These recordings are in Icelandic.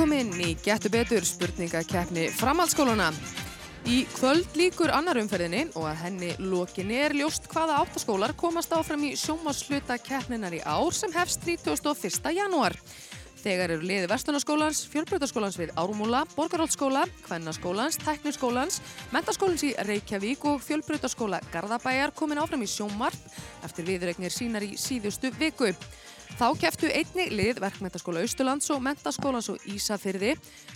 velkomin í Gettu betur spurningakeppni framhaldsskóluna. Í kvöld líkur annar umferðinni og að henni lokinni er ljóst hvaða áttaskólar komast áfram í sjómasluta keppninar í ár sem hefst 31. janúar. Þegar eru liði Vestunarskólans, Fjölbröðarskólans við Ármúla, Borgarholtskóla, Kvennaskólans, Tekniskólans, Mentaskólans í Reykjavík og Fjölbröðarskóla Garðabæjar komin áfram í sjómarp eftir viðregnir sínar í síðustu viku. Þá keftu einni lið verkmentaskóla Austurlands og mentaskólans og Ísafyrði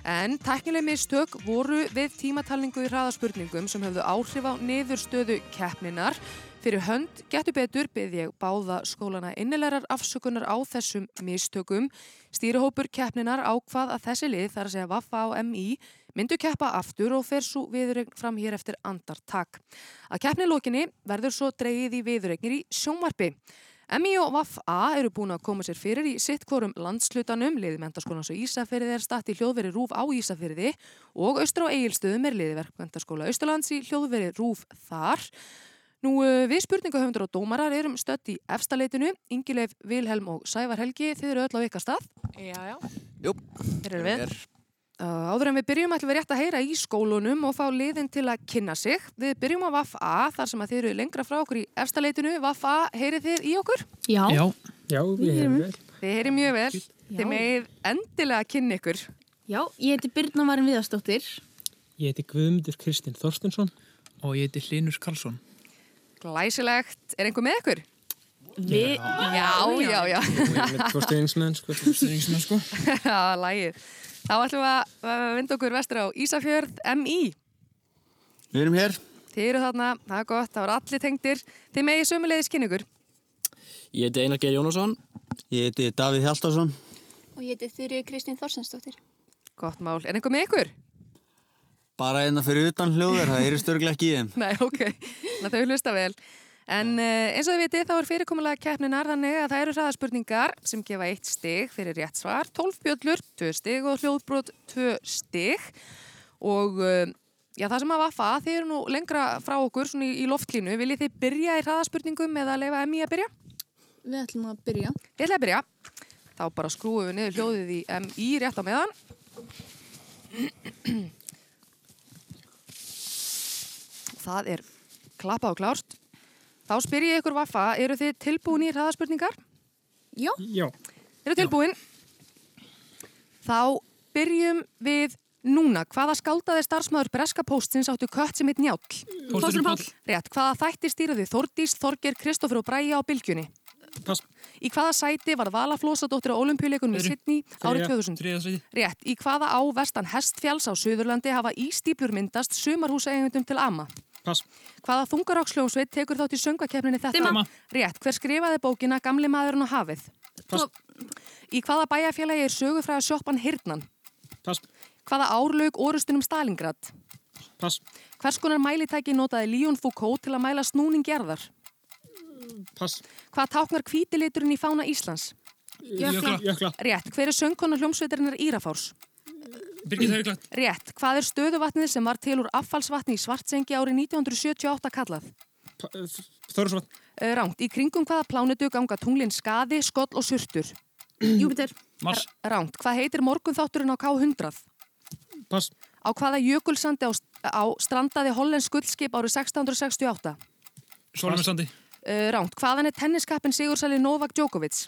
en teknileg mistök voru við tímatalningu í hraðaspurningum sem höfðu áhrif á niðurstöðu keppninar. Fyrir hönd getur betur byrð ég báða skólana innilegar afsökunar á þessum mistökum. Stýrihópur keppninar ákvað að þessi lið þar að segja Vaffa á MI myndu keppa aftur og fer svo viðurregn fram hér eftir andartak. Að keppnilókinni verður svo dreyið í viðurregnir í sjónvarpi. MI og VAF-A eru búin að koma sér fyrir í sitt kvorum landslutanum, liði mentarskólan svo Ísafyrði er statt í hljóðveri Rúf á Ísafyrði og austra á Egilstöðum er liði verkmentarskóla Austurlands í hljóðveri Rúf þar. Nú við spurningahöfundur og dómarar erum stött í efstaleitinu, Ingileif, Vilhelm og Sævar Helgi, þið eru öll á ykkar stað. Já, já. Jú, Hér erum við. Uh, áður en við byrjum ætlum við rétt að heyra í skólunum og fá liðin til að kynna sig. Við byrjum á VAF-A þar sem að þið eru lengra frá okkur í efstaleitinu. VAF-A, heyrið þið í okkur? Já. Já, já við hefum vel. Þið heyrið mjög vel. Já. Þið megið endilega kynna ykkur. Já, ég heiti Birna Varin Viðarsdóttir. Ég heiti Guðmundur Kristinn Þorstensson. Og ég heiti Hlinur Karlsson. Glæsilegt. Er einhver með ykkur? Vi... Já, já, já. Ég með tvo stuðningsmenn, sko. Stuðningsmenn sko. Þá ætlum við að vinda okkur vestur á Ísafjörð MI. við erum hér. Þið eru þarna, það er gott, það voru allir tengdir. Þið megið sömulegis kynna ykkur. Ég heiti Einar Geir Jónasson. Ég heiti Davíð Hjaltarsson. Og ég heiti Þurri Kristín Þorsensdóttir. Gott mál. Er einhver með ykkur? Bara einna fyrir utan hljóður, það er störglega ekki í þeim. Nei, ok. Þannig að þau hlusta vel. En uh, eins og þið vitið þá er fyrirkomulega keppninar þannig að það eru hraðaspurningar sem gefa eitt stig fyrir rétt svar, 12 bjöllur, 2 stig og hljóðbrot 2 stig og uh, já, það sem að vaffa, þið eru nú lengra frá okkur svona í, í loftlínu, viljið þið byrja í hraðaspurningum eða leifa MI að byrja? Við ætlum að byrja. Ég ætla að byrja. Þá bara skrúum við niður hljóðið í MI rétt á meðan. Það er klappað og klárt. Þá spyr ég ykkur vaffa, eru þið tilbúin í hraðaspurningar? Já. Já. Eru tilbúin? Þá byrjum við núna. Hvaða skáldaði starfsmæður Breska Póstins áttu kött sem heit Njáll? Pósturinn Páll. Rétt, hvaða þætti stýrði Þordís, Þorger, Kristoffer og Bræja á bylgjunni? Pass. Í hvaða sæti var Vala Flósadóttir á olimpíuleikunum í. Sydney árið Þriðja. 2000? Þriða sæti. Rétt, í hvaða á vestan Hestfjalls á Suðurlandi hafa ístýplur myndast sumarhúsaegundum til ama? Pass. Hvaða þungaráksljónsveit tekur þátt í söngvakeppninni þetta? Dimma. Rétt, hver skrifaði bókina Gamli maðurinn og hafið? Pass. Í hvaða bæjarfélagi er sögufræða sjoppan Hirnan? Pass. Hvaða árlaug orustunum Stalingrad? Pass. Hvers konar mælitæki notaði Leon Foucault til að mæla snúning gerðar? Pass. Hvað táknar hvítiliturinn í fána Íslands? Jökla. Jökla. Rétt, hver er söngkonar hljómsveitarinnar Írafárs? Haugland. Rétt, hvað er stöðuvatnið sem var til úr affallsvatni í Svartsengi árið 1978 kallað? Þorðarsvann. Uh, Ránt, í kringum hvaða plánetu ganga tunglinn skaði, skoll og surtur? Júpiter. Mars. Ránt, hvað heitir morgunþátturinn á K100? Pass. Á hvaða jökulsandi á, á strandaði hollensk guldskip árið 1668? Sólum Sandi. Uh, Ránt, hvaðan er tenniskappin Sigursæli Novak Djokovic?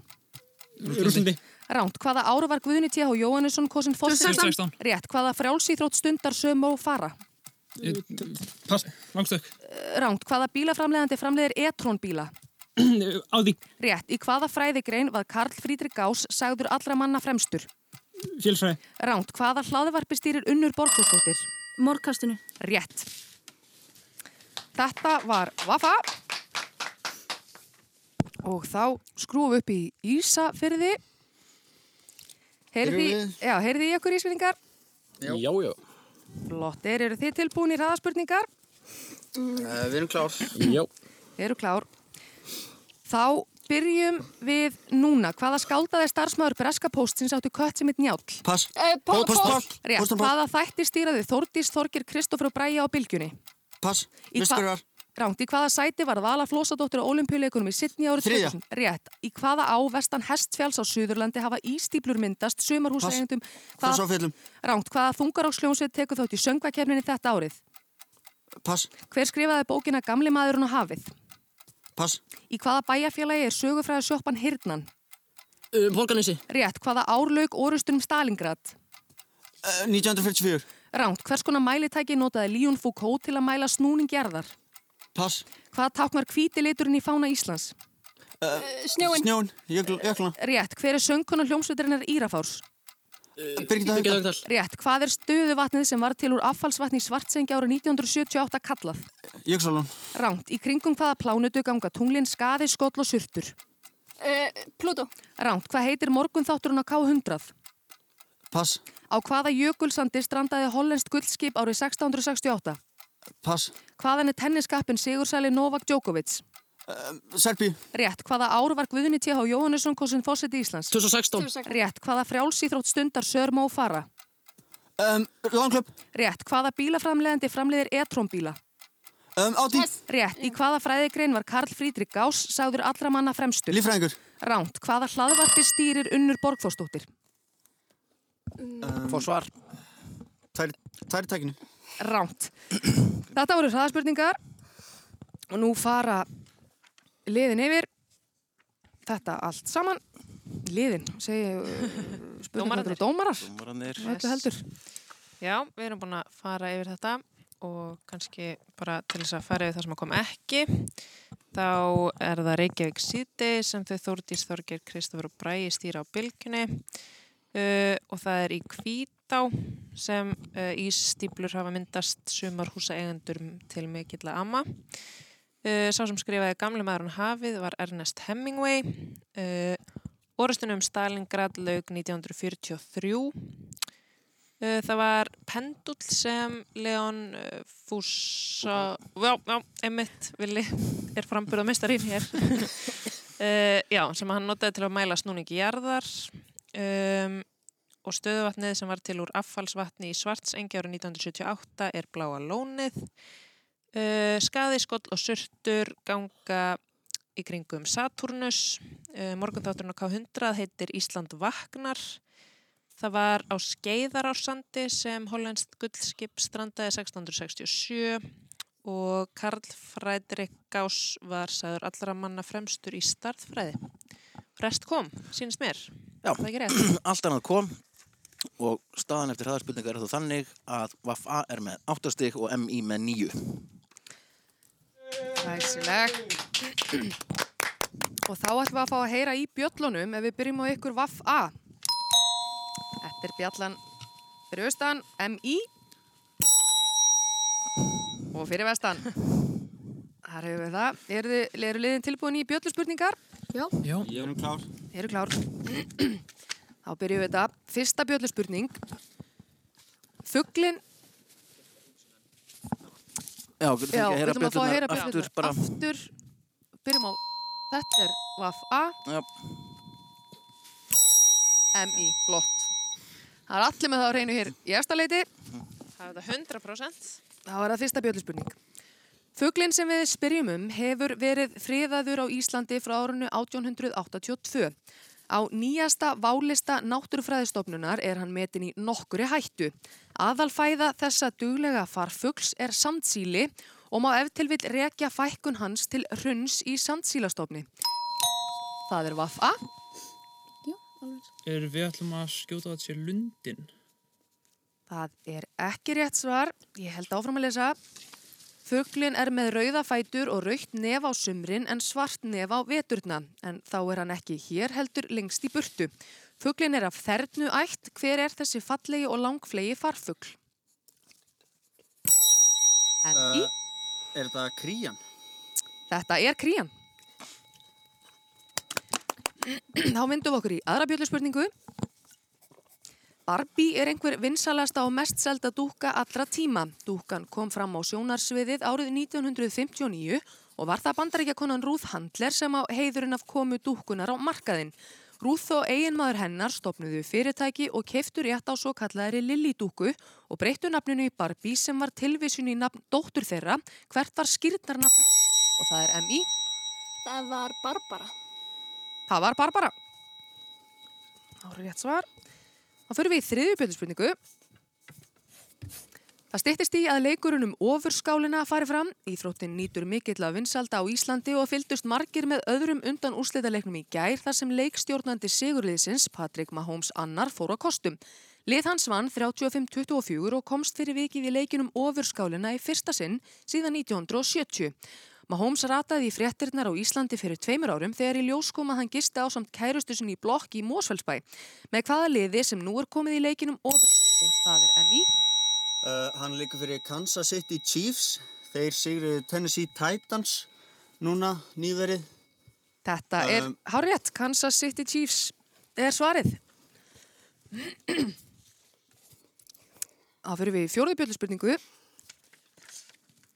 Rúslandi. Ránt, hvaða áru var Guðni T.H. Jóhannesson kosin fórsett? 2016. Rétt, hvaða frjálsýþrótt stundar söm og fara? Pass. Langstök. Uh, Ránt, hvaða bílaframleðandi framleiðir e-tron bíla? Áði. Rétt, í hvaða fræðigrein var Karl Friedrich Gauss sagður allra manna fremstur? Fjölsfræði. Ránt, hvaða hlaðvarpi stýrir unnur Borgþórsdóttir? Morkastinu. Rétt. Þetta var Vafa. Og þá skrúum við upp í Ísafyrði. Heyrði, Erum við? já, heyrði í ykkur ísfyrningar? Já, já. Flottir, eru þið tilbúin í hraðaspurningar? Uh, við erum klár. Já. Þið eru klár. Þá byrjum við núna. Hvaða skáldaði starfsmæður Breska Póstins áttu kött sem eitt njáll? Pass. Uh, Pól, Póst- Pól. Póst- Rétt, hvaða þætti stýraði Þórdís, Þorgir, Kristoffer og Bræja á bylgjunni? Pass. Í hva- Ránt, í hvaða sæti var Vala Flósadóttir á olimpíuleikunum í Sydney árið Þriðja. 2000? Rétt. Í hvaða á vestan Hestfjáls á Suðurlandi hafa ístíplur myndast sumarhúseigendum? Foss á fjöllum. Ránt, hvaða þungaráksljónsveit tekur þátt í söngvakefninni þetta árið? Pass. Hver skrifaði bókina Gamli maðurinn og hafið? Pass. Í hvaða bæjarfélagi er sögufræða sjoppan Hirnan? Um, Holganissi. Rétt, hvaða árlaug orustur um Stalingrad? Uh, 1944. Ránt, hvers konar mælitæki notaði Líón Foucault til að mæla snúning gerðar? Pass. Hvaða táknar hvíti liturinn í fána Íslands? Uh, snjóin. Snjón. Jökl, jökluna. Rétt, hver er söngkonar hljómsveitarinnar Írafárs? Birgitta Birgit Haugdal. Rétt, hvað er stöðuvatnið sem var til úr affallsvatni Svartsengi árið 1978 kallað? Jöksalón. Ránt, í kringum hvaða plánutu ganga tunglinn skaði, skoll og surtur? Uh, Pluto. Ránt, hvað heitir morgunþátturinn á K100? Pass. Á hvaða jökulsandi strandaði hollenskt guldskip árið 1668? Pass. Hvaðan er tenniskappin Sigursæli Novak Djokovic? Uh, Serbi. Rétt, hvaða ár var Guðni T.H. Jóhannesson kosin fósiti Íslands? 2016. Rétt, hvaða frjálsýþrótt stundar Sör Mó Fara? Um, Langklöp. Rétt, hvaða bílaframleðandi framleiðir e-trónbíla? Um, Áti. Rétt, í hvaða fræðigrein var Karl Frídrik Gauss sagður allra manna fremstur? Lífræðingur. Ránt, hvaða hlaðvarpi stýrir Unnur Borgþórsdóttir? Fórsvar. Tvær, tvær í tækinu. Ránt. Þetta voru hraðaspurningar og nú fara liðin yfir þetta allt saman. Liðin, segi uh, spurningar og dómarar. Dómararnir. Öllu heldur. Já, við erum búin að fara yfir þetta og kannski bara til þess að fara yfir það sem að koma ekki þá er það Reykjavík síðdei sem þau Þórdís Þorgir, Kristofur og Bræi stýra á bylginni uh, og það er í Hvítá sem uh, ístýplur hafa myndast sumar húsa eigendur til mikill að amma. Uh, sá sem skrifaði Gamle maðurinn hafið var Ernest Hemingway. Uh, Orustunum Stalingrad laug 1943 Uh, Það var pendull sem Leon Fúsa, já, já, einmitt, Vili er framburða mistarinn hér, já, sem hann notaði til að mæla snúningi jarðar um, og stöðuvatnið sem var til úr affallsvatni í Svartsengi árið 1978 er bláa lónið. Uh, skaði, skoll og surtur ganga í kringum Saturnus. Uh, Morgunþátturinn á K100 heitir Ísland vaknar. Það var á Skeiðarársandi sem hollenskt gullskip strandaði 1667 og Karl Frædrik Gauss var sagður allra manna fremstur í starðfræði. Rest kom, sínist mér. Já. Allt annað kom og staðan eftir hraðarspurningar er þó þannig að VAF-A er með 8 stig og MI með 9. Læsileg. Og þá ætlum við að fá að heyra í bjöllunum ef við byrjum á ykkur Vaff A. Þetta er bjallan fyrir austan, MI. Og fyrir vestan. Þar hefur við það. Eru, eru liðin tilbúin í bjölluspurningar? Já. Já. Ég erum klár. Eru klár. Þá byrjum við þetta. Fyrsta bjölluspurning. Fuglin, Já, við þurfum að að heyra aftur bjöllurnar. bara. Aftur, byrjum á, þetta er Vaff A. Já. MI, flott. Það er allir með það á reynu hér í efstaleiti. Það er þetta 100%. Það var það fyrsta bjölluspurning. Fuglinn sem við spyrjum um hefur verið friðaður á Íslandi frá árunnu 1882. Á nýjasta válista náttúrufræðistofnunar er hann metin í nokkuri hættu. Aðalfæða þessa duglega farfugls er sandsíli og má ef til vill rekja fækkun hans til hrunns í sandsílastofni. Það er vaff A. Já, alveg. Er við ætlum að skjóta þetta sér lundin? Það er ekki rétt svar. Ég held áfram að lesa. Fuglin er með rauða fætur og raukt nef á sumrin en svart nef á veturna. En þá er hann ekki hér heldur lengst í burtu. Fuglin er af þernu ætt. Hver er þessi fallegi og langflegi farfugl? En í, Er þetta krían? þetta er krían. Þá myndum við okkur í aðra bjölluspurningu. Barbie er einhver vinsalasta og mest selda dúkka allra tíma. Dúkkan kom fram á sjónarsviðið árið 1959 og var það bandaríkjakonan Ruth Handler sem á heiðurinn af komu dúkkunar á markaðinn. Ruth og eiginmaður hennar stopnuðu fyrirtæki og keiftu rétt á svo kallaðri Lillidúku og breyttu nafninu í Barbie sem var tilvísun í nafn dóttur þeirra, hvert var skýrnarnafn og það er M.I. Það var Barbara. Það var Barbara. Það var rétt svar. Þá fyrir við í þriðju bjöldspurningu. Það stýttist í að leikurinn um ofurskálina fari fram. Íþróttin nýtur mikill af vinsalda á Íslandi og fylgdust margir með öðrum undan úrslitaleiknum í gær þar sem leikstjórnandi Sigurliðsins, Patrik Mahomes Annar, fór á kostum. Lið hans vann 35-24 og komst fyrir vikið í leikinum ofurskálina í fyrsta sinn síðan 1970. Mahomes rataði í fréttirnar á Íslandi fyrir tveimur árum þegar í ljós kom að hann gisti á samt kærustu sinni í blokk í Mósfellsbæ. Með hvaða liði sem nú er komið í leikinum ofur og það er MI. Uh, hann líka fyrir Kansas City Chiefs. Þeir sigriðu Tennessee Titans núna nýverið. Þetta er Um, hárétt, Kansas City Chiefs er svarið. Það fyrir við í fjóruðu bjöldspurningu.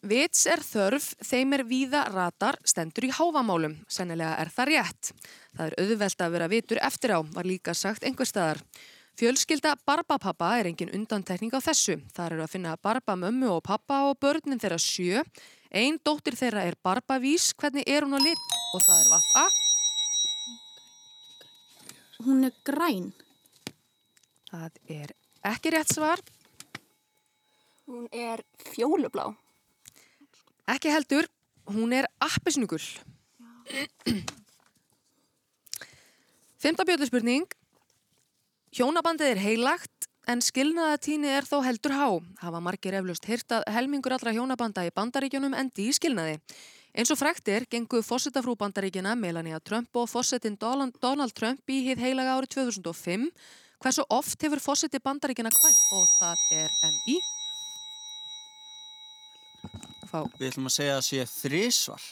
Vits er þörf, þeim er víða ratar, stendur í háfamálum. Sennilega er það rétt. Það er auðvelt að vera vitur eftir á, var líka sagt einhver staðar. Fjölskylda Barbapappa er engin undantekning á þessu. Það eru að finna Barbamömmu og pappa og börnin þeirra sjö. Einn dóttir þeirra er Barbavís, hvernig er hún á lit? Og það er Vaffa. Hún er græn. Það er ekki rétt svar. Hún er fjólublá. Ekki heldur, hún er appisnugull. Fymta bjöldspurning. Hjónabandið er heilagt en skilnaðatíni er þó heldur há. Hafa margir eflust heyrt að helmingur allra hjónabanda í bandaríkjunum endi í skilnaði. Eins og frækt er, gengu fósittafrú bandaríkjana Melania Trump og fósittin Donald Trump í hið heilaga árið 2005. Hversu oft hefur fósitti bandaríkjana kvæn? Og það er MI. Fá Við ætlum að segja að sé þrísvar.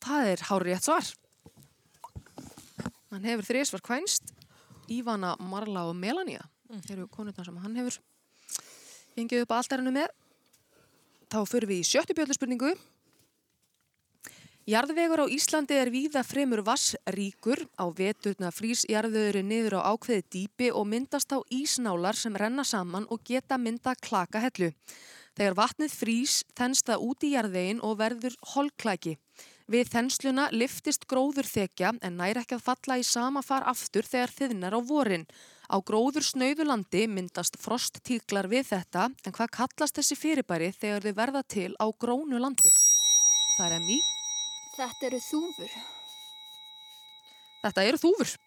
Það er hár rétt svar. Hann hefur þrísvar kvænst. Ívana, Marla og Melania. Þeir eru konurna sem hann hefur fengið upp alltarinu með. Þá fyrir við í sjöttu bjöldspurningu. Jarðvegur á Íslandi er víða fremur vassríkur. Á veturna frýs jarðvegurinn niður á ákveði dýpi og myndast á ísnálar sem renna saman og geta mynda klakahellu. Þegar vatnið frýs þenst það út í jarðvegin og verður holklæki. Við þensluna liftist gróður þekja en nær ekki að falla í sama far aftur þegar þiðnar á vorin. Á gróður snauðu landi myndast frosttíklar við þetta en hvað kallast þessi fyrirbæri þegar þau verða til á grónu landi? Það er MI. Þetta eru þúfur. Þetta eru þúfur.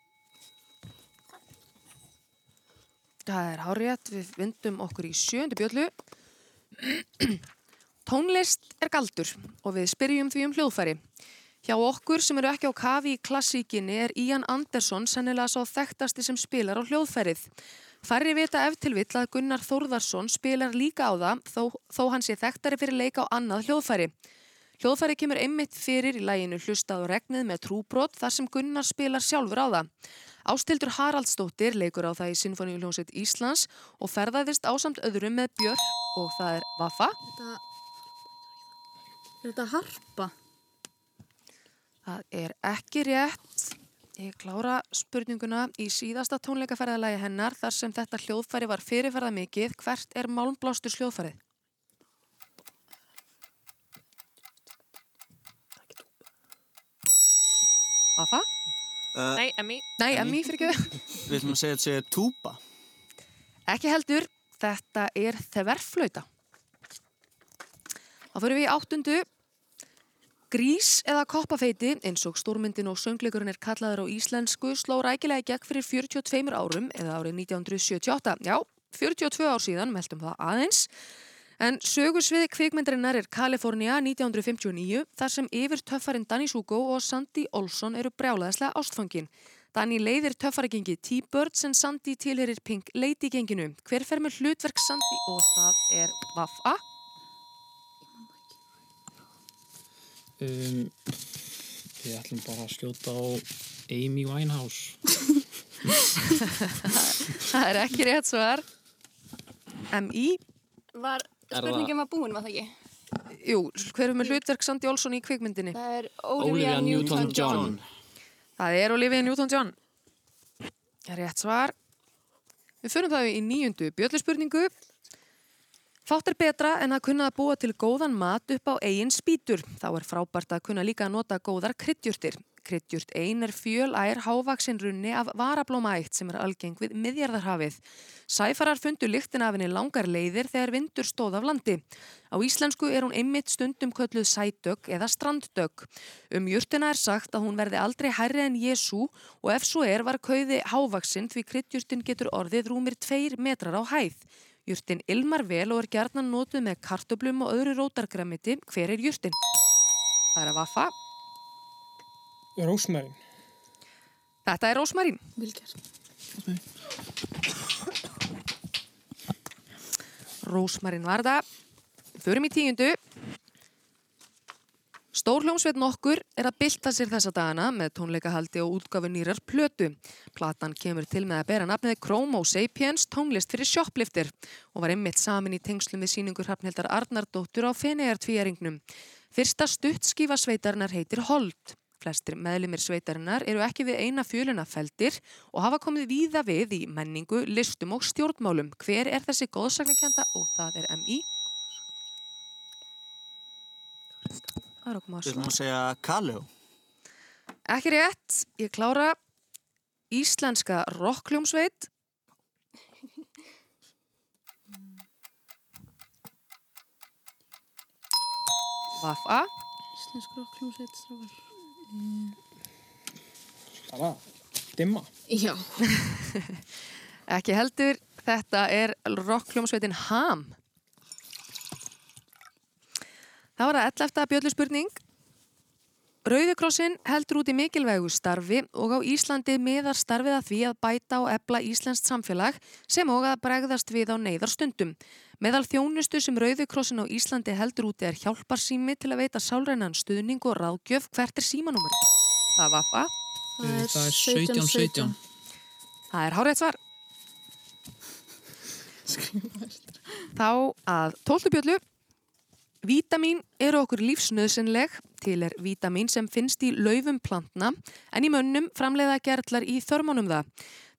Það er hárétt, við vindum okkur í sjöndu bjöllu. Tónlist er galdur og við spyrjum því um hljóðfæri. Hjá okkur sem eru ekki á kafi í klassíkinni er Ian Andersson sennilega svo þekktasti sem spilar á hljóðfærið. Færri vita ef til vill að Gunnar Þórðarsson spilar líka á það þó, þó hann sé þekktari fyrir leika á annað hljóðfæri. Hljóðfæri kemur einmitt fyrir í læginu Hlustað og regnið með trúbrot þar sem Gunnar spilar sjálfur á það. Ástildur Haraldsdóttir leikur á það í Sinfoníuljónsveit Íslands og ferðaðist ásamt öðrum með Björk og það er Vaffa. Þetta... Er þetta harpa? Það er ekki rétt. Ég klára spurninguna í síðasta tónleikaferðalagi hennar þar sem þetta hljóðfæri var fyrirferða mikið. Hvert er málmblástur hljóðfærið? Vaffa? Uh, Nei, Emmi. Nei, Emmi fyrir ekki Við ætlum að segja að þetta sé túpa. Ekki heldur, þetta er þverflauta. Þá fyrir við í áttundu. Grís eða koppafeiti, eins og stórmyndin og söngleikurinn er kallaður á íslensku, sló rækilega í gegn fyrir 42 árum eða árið 1978. Já, 42 ár síðan, meldum það aðeins. En sögursvið kvikmyndarinnar er Kalifornia 1959 þar sem yfir töffarinn Danny Sugo og Sandy Olson eru brjálaðislega ástfangin. Danny leiðir töffaragengi T-Birds en Sandy tilherir Pink Lady genginu. Hver fer með hlutverk Sandy og það er Vaffa? Um, við ætlum bara að skjóta á Amy Winehouse. Það er ekki rétt svar. M.I. Var, spurningin var búin, var það ekki? Jú, hver er með hlutverk Sandy Olson í kvikmyndinni? Það er Olivia Olivia Newton-John. Newton-John. Það er Olivia Newton-John. Rétt svar. Við förum það í nýjundu bjölluspurningu. Fátt er betra en að kunna að búa til góðan mat upp á eigin spýtur. Þá er frábært að kunna líka að nota góðar kryddjurtir. Kryddjurt ein er fjölær hávaksin runni af varablómaætt sem er algeng við miðjarðarhafið. Sæfarar fundu lyktin af henni langar leiðir þegar vindur stóð af landi. Á íslensku er hún einmitt stundum kölluð sædögg eða stranddögg. Um jurtina er sagt að hún verði aldrei hærri en Jésu og ef svo er var kauði hávaksin því kryddjurtin getur orðið rúmir tveir metrar á hæð. Jurtin ilmar vel og er gerðnan notuð með kartöblum og öðru rótargræmiti. Hver er jurtin? Það er að vaffa. Rósmarín. Þetta er rósmarín. Vilger. Rósmarín var það. Förum í tíundu. Stórhljómsveit nokkur er að bylta sér þessa dagana með tónleikahaldi og útgafu nýrar plötu. Platan kemur til með að bera nafnið Chromo Sapiens tónlist fyrir shopliftir og var einmitt samin í tengslum við síningur hafnildar Arnardóttur á Fenegar tvíaringnum. Fyrsta stuttskífa sveitarinnar heitir Hold. Flestir meðlimir sveitarinnar eru ekki við eina fjöluna feldir og hafa komið víða við í menningu, listum og stjórnmálum. Hver er þessi góðsagnakenda? Og það er MI. Það er okkur Við maður ætlum að svara. segja Kaleo. Ekki rétt, ég klára íslenska rockljómsveit. Vafa. Íslensk rockljómsveit strákar. Bara, dimma. Já. Ekki heldur, þetta er rockljómsveitin Ham. Það var að 11. bjölluspurning. Rauðikrossin heldur út í mikilvægu starfi og á Íslandi miðar starfið að því að bæta og ebla Íslandst samfélag sem og að bregðast við á neyðarstundum. Meðal þjónustu sem Rauðikrossin á Íslandi heldur úti er hjálparsými til að veita sálrænan stuðning og ráðgjöf hvert er símanúmer. Það var það. Það er 17, 17. Það er hárið svar. Þá að tóltubjöllu. Vítamín eru okkur lífsnöðsynleg. Til er vítamín sem finnst í laufum plantna en í mönnum framleiða gerlar í þörmónum það.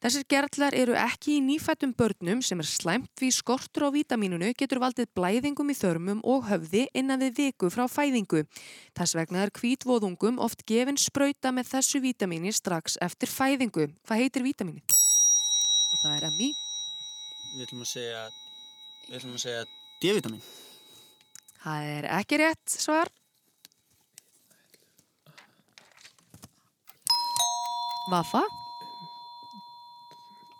Þessir gerlar eru ekki í nýfættum börnum sem er slæmt því skortur á vítamínunu getur valdið blæðingum í þörmum og höfði innan við viku frá fæðingu. Þess vegna er kvítvóðungum oft gefin sprauta með þessu vítamíni strax eftir fæðingu. Hvað heitir vítamíni? Og það er MI. Við ætlum að segja, við ætlum að segja D-vitamin. Það er ekki rétt svar. Vafa?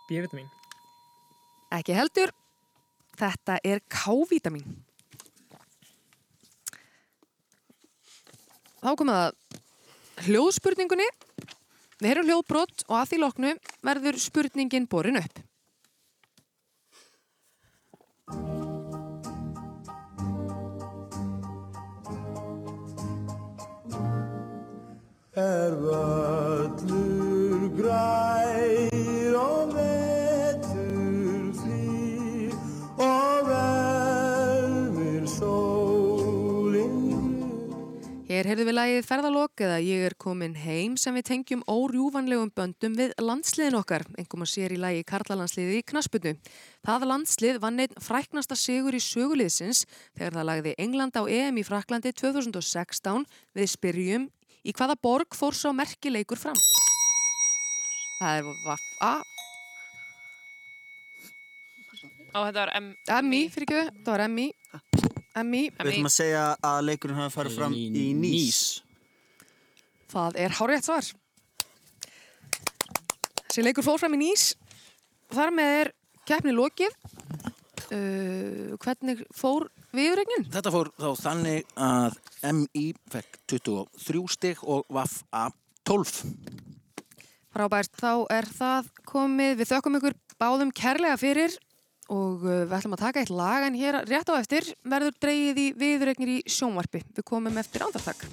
B-vitamin. Ekki heldur. Þetta er K-vítamin. Þá komum við að hljóðspurningunni. Við erum hljóðbrott og að því loknu verður spurningin borin upp. Er grær og vetur flýr og verður sólinn Hér heyrðum við lagið ferðalok eða ég er komin heim sem við tengjum órjúvanlegum böndum við landsliðin okkar, einhverjum að sér í lagi Karlalandsliði í knaspinu. Það landslið vann einn fræknasta sigur í söguliðsins þegar það lagði England á EM í Fraklandi 2016 við spyrjum í hvaða borg fór svo merkileikur fram? Það er Vafa, Á þetta var M... Emmi, fyrir ekki, það var Emmi, Emmi, Við ætlum að segja að leikurinn hafi farið fram Í Nýs. það er hárétt svar. Þessi leikur fór fram í nýs. Þar með er keppni lokið. Uh, hvernig fór viðregnin? Þetta fór þá þannig að MI fekk 23 stig og VAF-A 12. Frábært, þá er það komið. Við þökkum ykkur báðum kærlega fyrir og uh, við ætlum að taka eitt lag en hér rétt á eftir verður dreigið í viðregnir í sjónvarpi. Við komum eftir ándartak.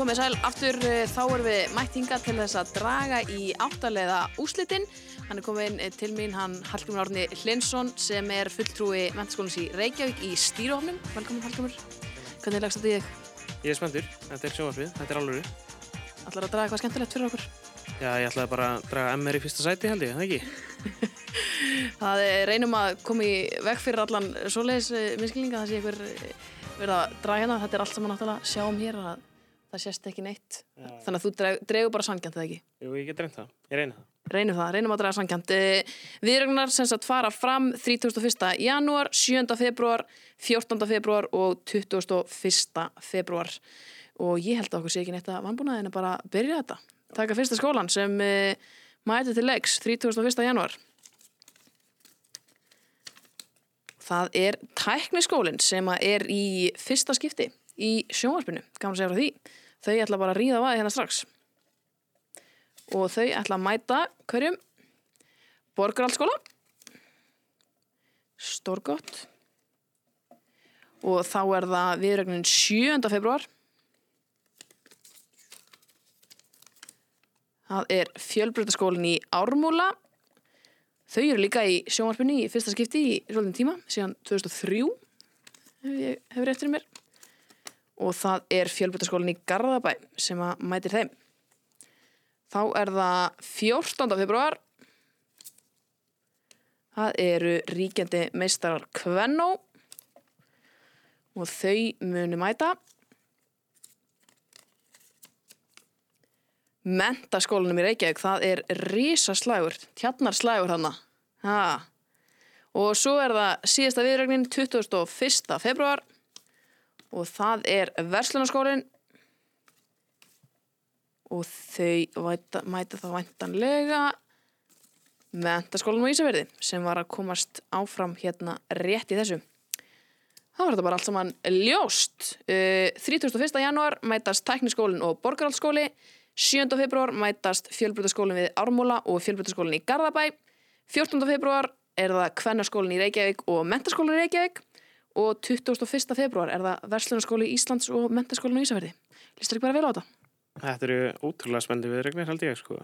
Komið sæl aftur, eh, þá erum við mætt hingað til þess að draga í áttalega úslitin. Hann er komin eh, til mín, hann Hallgrimur Árni Hlinsson sem er fulltrúi mentaskólans í Reykjavík í stýruhofnum. Velkomin Hallgrimur. Hvernig lagst þetta í þig? Ég er spenntur, þetta er sjónvarsvið, þetta er alvöru. Ætlar að draga eitthvað skemmtilegt fyrir okkur? Já, ég ætlaði bara að draga MR í fyrsta sæti held ég, það ekki? Það er reynum að koma í veg fyrir allan svoleiðis miskilninga, það sé ykkur verið að draga hérna. Þetta er allt saman náttúrulega sjáum hér að það sést ekki neitt. Já. Þannig að þú dreg, dregur bara sangjant, eða ekki? Jú, ég get reynd það, ég reyna það. Reynum það, reynum að draga sangjant. Viðrögnar sem sagt fara fram 31. janúar, 7. februar, 14. februar og 21. februar. Og ég held að okkur sé ekki neitt að vannbúnaðin er bara að byrja þetta. Taka fyrsta skólan sem uh, mæti til leiks 31. janúar. Það er tækniskólinn sem að er í fyrsta skipti í sjónvarpinu, að segja frá því. Þau ætla bara að ríða á aðeins hérna strax. Og þau ætla að mæta hverjum? Borgaraldskóla. Stórgott. Og þá er það viðrögnin 7. februar. Það er fjölbreytaskólinn í Ármúla. Þau eru líka í sjónvarpinu í fyrsta skipti í svolítinn tíma, síðan 2003 ef ég hefur eftir mér. Og það er fjölbreytaskólinn í Garðabæ sem að mætir þeim. Þá er það 14. februar. Það eru ríkjandi meistarar Kvennó og þau munu mæta. Mentaskólanum í Reykjavík, það er risaslægur, tjarnarslægur hana. Ha. Og svo er það síðasta viðrögnin 21. februar og það er Verslunarskólinn og þau væta, mæta þá væntanlega Mentaskólanum á Ísafjörði sem var að komast áfram hérna rétt í þessu. Það var þetta bara allt saman ljóst. Uh, 31. janúar mætast Tækniskólinn og Borgarhaldsskóli 7. februar mætast fjölbrytaskólinn við Ármúla og fjölbrytaskólinn í Garðabæ. 14. februar er það Kvennaskólinn í Reykjavík og Mentaskólinn í Reykjavík. Og 21. februar er það Verslunarskóli Íslands og Mentaskólinn á Ísafjörði. Listur ekki bara vel á þetta? Þetta eru ótrúlega spennandi viðregnir held ég, sko.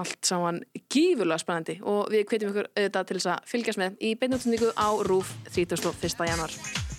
Allt saman gífurlega spennandi og við hvetjum ykkur auðvitað til þess að fylgjast með í beinutendingu á RÚF 31. januar.